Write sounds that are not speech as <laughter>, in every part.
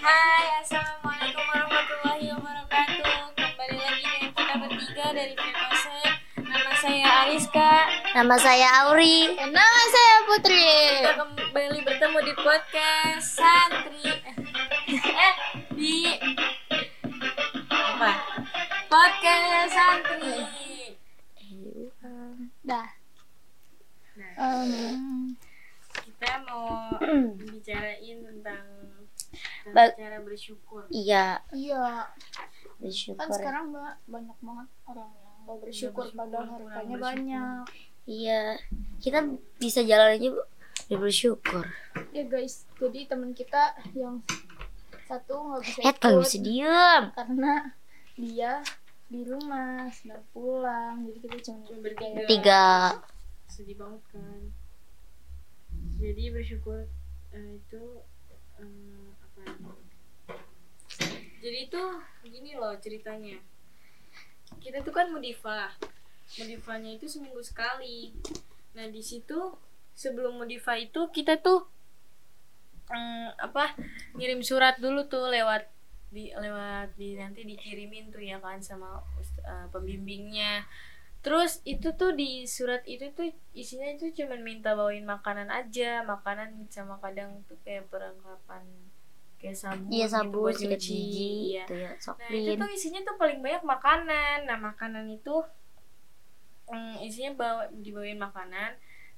Hai, Assalamualaikum warahmatullahi wabarakatuh Kembali lagi dengan kita bertiga dari Vivose Nama saya Ariska Nama saya Auri. Nama saya Putri. Kita kembali bertemu di podcast Santri Eh, di Apa? Podcast Santri Dah. Nah, Em, kita mau bicarain tentang, tentang Ba- cara bersyukur Iya, iya. bersyukur. Kan sekarang ba- banyak banget orang yang gak bersyukur bersyukur, padahal hartanya bersyukur. banyak. Iya, kita bisa jalan aja bu. Ya bersyukur. Ya guys, jadi teman kita yang satu nggak bisa Eh, kalau ikut bisa diem. karena dia di rumah sedang pulang jadi kita cuma bertiga. Tiga. sedih banget kan jadi bersyukur eh, itu eh, apa jadi itu gini loh ceritanya. Kita tuh kan mudifah mudifahnya itu seminggu sekali. Nah di situ sebelum mudifah itu kita tuh mm, apa ngirim surat dulu tuh lewat di lewat di nanti dikirimin tuh ya kan sama eh, pembimbingnya. Terus itu tuh di surat itu tuh isinya itu cuman minta bawain makanan aja, makanan sama kadang tuh kayak perlengkapan kayak sabun, Iya gitu sabun, buat sikat gigi, iya. gitu ya, Nah itu tuh isinya tuh paling banyak makanan. Nah makanan itu mm, isinya bawa dibawain makanan,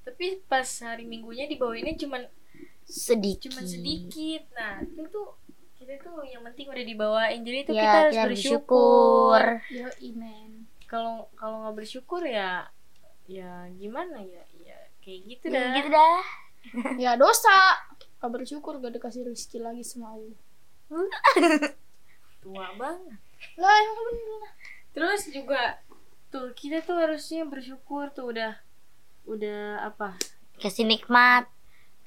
tapi pas hari minggunya dibawainnya cuman Sedikit. cuman sedikit. Nah itu tuh kita tuh yang penting udah dibawain, jadi itu Ya, kita harus kita bersyukur yo imen kalau kalau nggak bersyukur ya ya gimana ya ya kayak gitu Ya, dah gitu dah. <laughs> ya dosa gak bersyukur gak dikasih rezeki lagi sama Allah? <laughs> Tua banget. Lah yang bener. Terus juga tuh kita tuh harusnya bersyukur tuh udah udah apa? Kasih nikmat.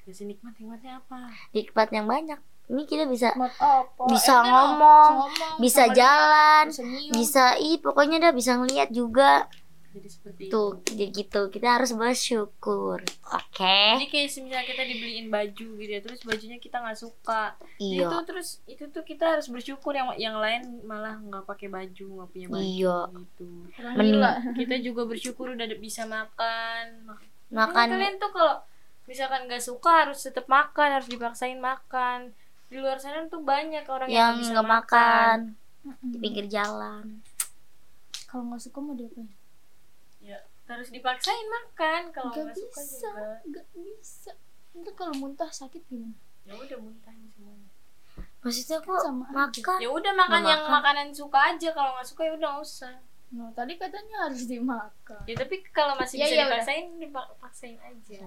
kasih nikmat nikmatnya apa? Nikmat yang banyak. Ini kita bisa Mat apa? Bisa Enak, ngomong, ngomong, bisa jalan, dia, bisa bisa ih pokoknya dah bisa ngeliat juga. Jadi seperti Tuh, jadi gitu. Kita harus bersyukur. Oke. jadi kayak misalnya kita dibeliin baju gitu ya terus bajunya kita nggak suka Iya. itu terus itu tuh kita harus bersyukur yang yang lain malah nggak pakai baju nggak punya baju Iya. gitu gila <laughs> kita juga bersyukur udah bisa makan Makan Kan kalian tuh kalau misalkan nggak suka harus tetap makan harus dipaksain makan di luar sana tuh banyak orang yang, yang nggak makan Mm-mm. di pinggir jalan. kalau nggak suka mau diapain harus dipaksain makan kalau Gak nggak suka bisa, juga gak bisa. Nanti kalau muntah sakit gimana? ya udah muntahin semuanya Maksudnya kok Sama aja. makan? ya udah makan Nggak yang makan. makanan suka aja kalau nggak suka ya udah nggak usah No, tadi katanya harus dimakan. ya tapi kalau masih Ya, bisa ya udah. dipaksain dipaksain aja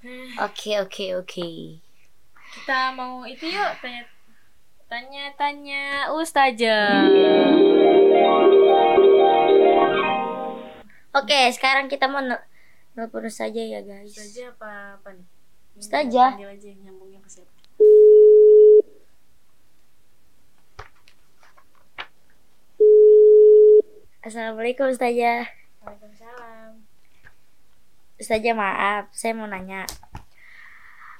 Nah, Oke oke oke. kita mau itu yuk tanya tanya tanya ustazah Oke sekarang kita mau nel- nelpon saja ya guys. ustazah apa apa nih panggil aja nyambungnya ke siapa Assalamualaikum Ustazah. Waalaikumsalam Ustazah maaf, saya mau nanya.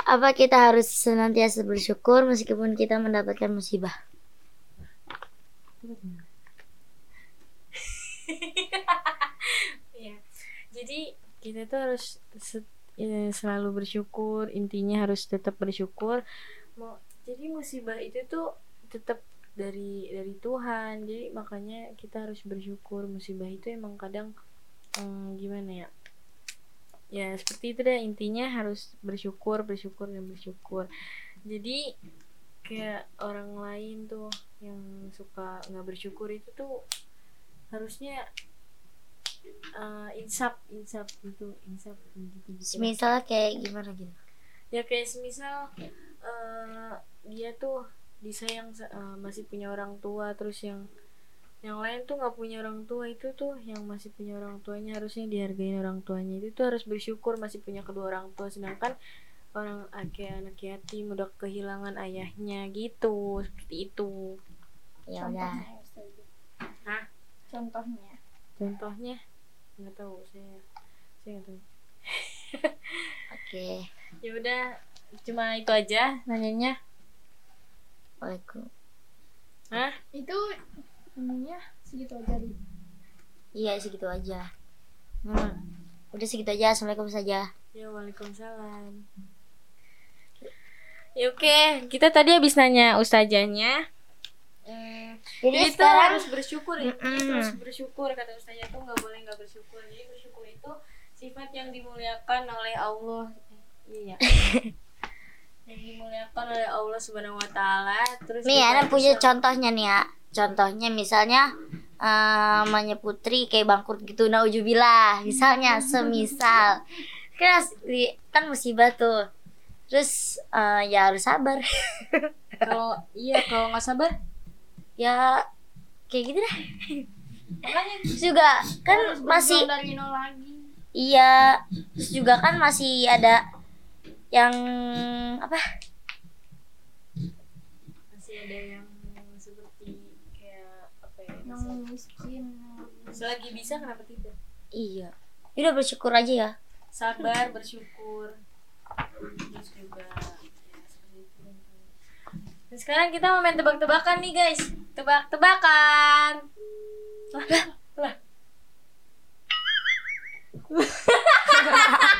Apa kita harus senantiasa bersyukur meskipun kita mendapatkan musibah? Jadi kita tuh harus ya, selalu bersyukur. Intinya harus tetap bersyukur. Mau jadi musibah itu tuh tetap dari dari Tuhan. Jadi makanya kita harus bersyukur. Musibah itu emang kadang hmm, gimana ya? Ya seperti itu deh. Intinya harus bersyukur, bersyukur dan bersyukur. Jadi kayak orang lain tuh yang suka nggak bersyukur itu tuh harusnya eh, insaf insaf gitu insaf gitu, gitu. Misalnya kayak gimana gitu? ya kayak semisal eh, dia tuh disayang sa- eh, masih punya orang tua terus yang yang lain tuh nggak punya orang tua itu tuh yang masih punya orang tuanya harusnya dihargain orang tuanya itu tuh harus bersyukur masih punya kedua orang tua sedangkan orang ah, kayak anak yatim udah kehilangan ayahnya gitu seperti itu Ya udah. Contohnya? Contohnya. Nggak tahu saya saya nggak tahu <laughs> Oke. ya udah cuma itu aja nanyanya Waalaikum. Hah? Itu ininya segitu aja di. Iya segitu aja. Hmm. Udah segitu aja. Assalamualaikum saja. Ya waalaikumsalam. Ya oke, kita tadi habis nanya ustazahnya. Hmm, Jadi itu sekarang harus bersyukur ya. Mm-mm. Terus bersyukur kata ustazah tuh nggak boleh nggak bersyukur. Jadi bersyukur itu sifat yang dimuliakan oleh Allah. Iya. <laughs> yang dimuliakan oleh Allah Subhanahu wa taala. Terus nih Ana punya contohnya nih ya. Contohnya misalnya eh, namanya Putri kayak bangkrut gitu naujubillah misalnya <laughs> semisal kan asli- kan musibah tuh terus eh, ya harus sabar <laughs> kalau iya kalau nggak sabar ya kayak gitu dah. Makanya terus juga kan masih berjuang dari nol lagi. iya terus juga kan masih ada yang apa? Masih ada yang seperti kayak apa ya Yang miskin. selagi bisa kenapa tidak? Iya. Udah bersyukur aja ya. Sabar bersyukur. Terus juga ya seperti itu. Dan sekarang kita mau main tebak-tebakan nih guys tebak-tebakan lah lah <laughs>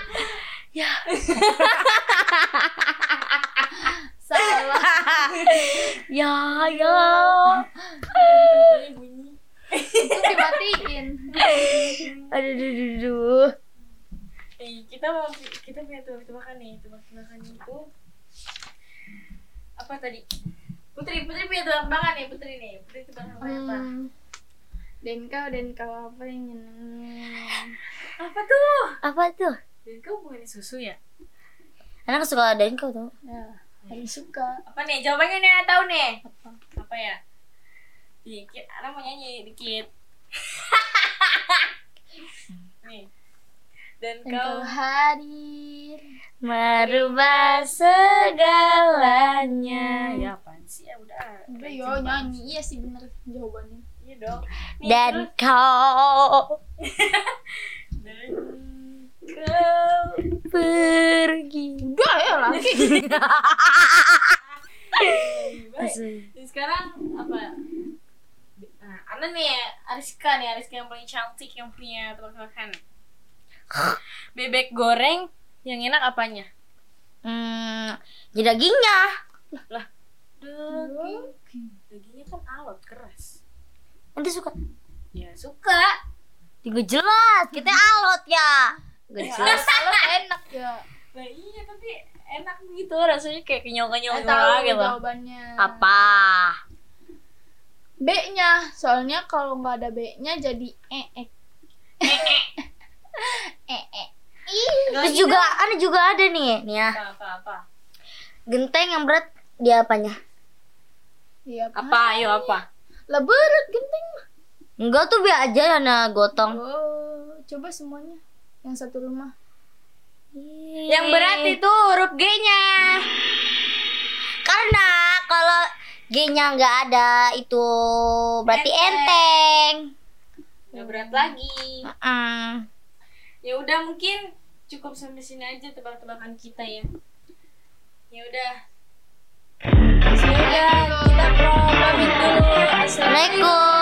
Salah. ya ya bunyi Itu dimatiin. aduh aduh aduh, aduh. eh, kita mau kita punya tebak-tebakan nih tebak-tebakan itu apa tadi Putri Putri punya tebak-tebakan nih Putri nih. Putri tebak-tebakan apa? Hmm. Dan kau dan kau apa yang nyenengin? apa tuh? Apa tuh? Dan kau bukannya susu ya? Anak suka adain kau tuh. Ya, paling suka. apa nih? Jawabannya nih tahu nih. Apa? apa ya? Dikit Ana mau nyanyi dikit. <laughs> Nih. Dan Dan kau kau hadir. merubah segalanya. Ya apaan sih ya udah Udah yo nyanyi. Iya sih bener jawabannya. iya dong. Nih, dan terus, kau <laughs> dan kau pergi. Udah ya lagi. <laughs> Sekarang apa? Nah, Ana nih Ariska nih Ariska yang paling cantik yang punya tebak-tebakan bebek goreng yang enak apanya? Hmm, jadi dagingnya. Lah daging. Dagingnya kan alot keras. Nanti suka? Ya suka. Tiga jelas kita alot ya. Gak Ya, jelas. Kalau enak ya. nah iya tapi enak gitu rasanya kayak kenyal-kenyal Saya gitu tahu gitu. jawabannya. apa? B-nya. Soalnya kalau nggak ada B-nya jadi e e. E e. terus juga ada juga ada nih nih ya. Apa apa apa? Genteng yang berat dia apanya Iya. apa ayo apa Lah berat genteng mah. enggak tuh biar aja na gotong Oh, coba semuanya. Yang satu rumah. yang berat itu huruf G-nya karena kalau G-nya nggak ada itu berarti enteng, nggak berat lagi Mm. ya udah mungkin cukup sampai sini aja tebak-tebakan kita ya ya udah Assalamualaikum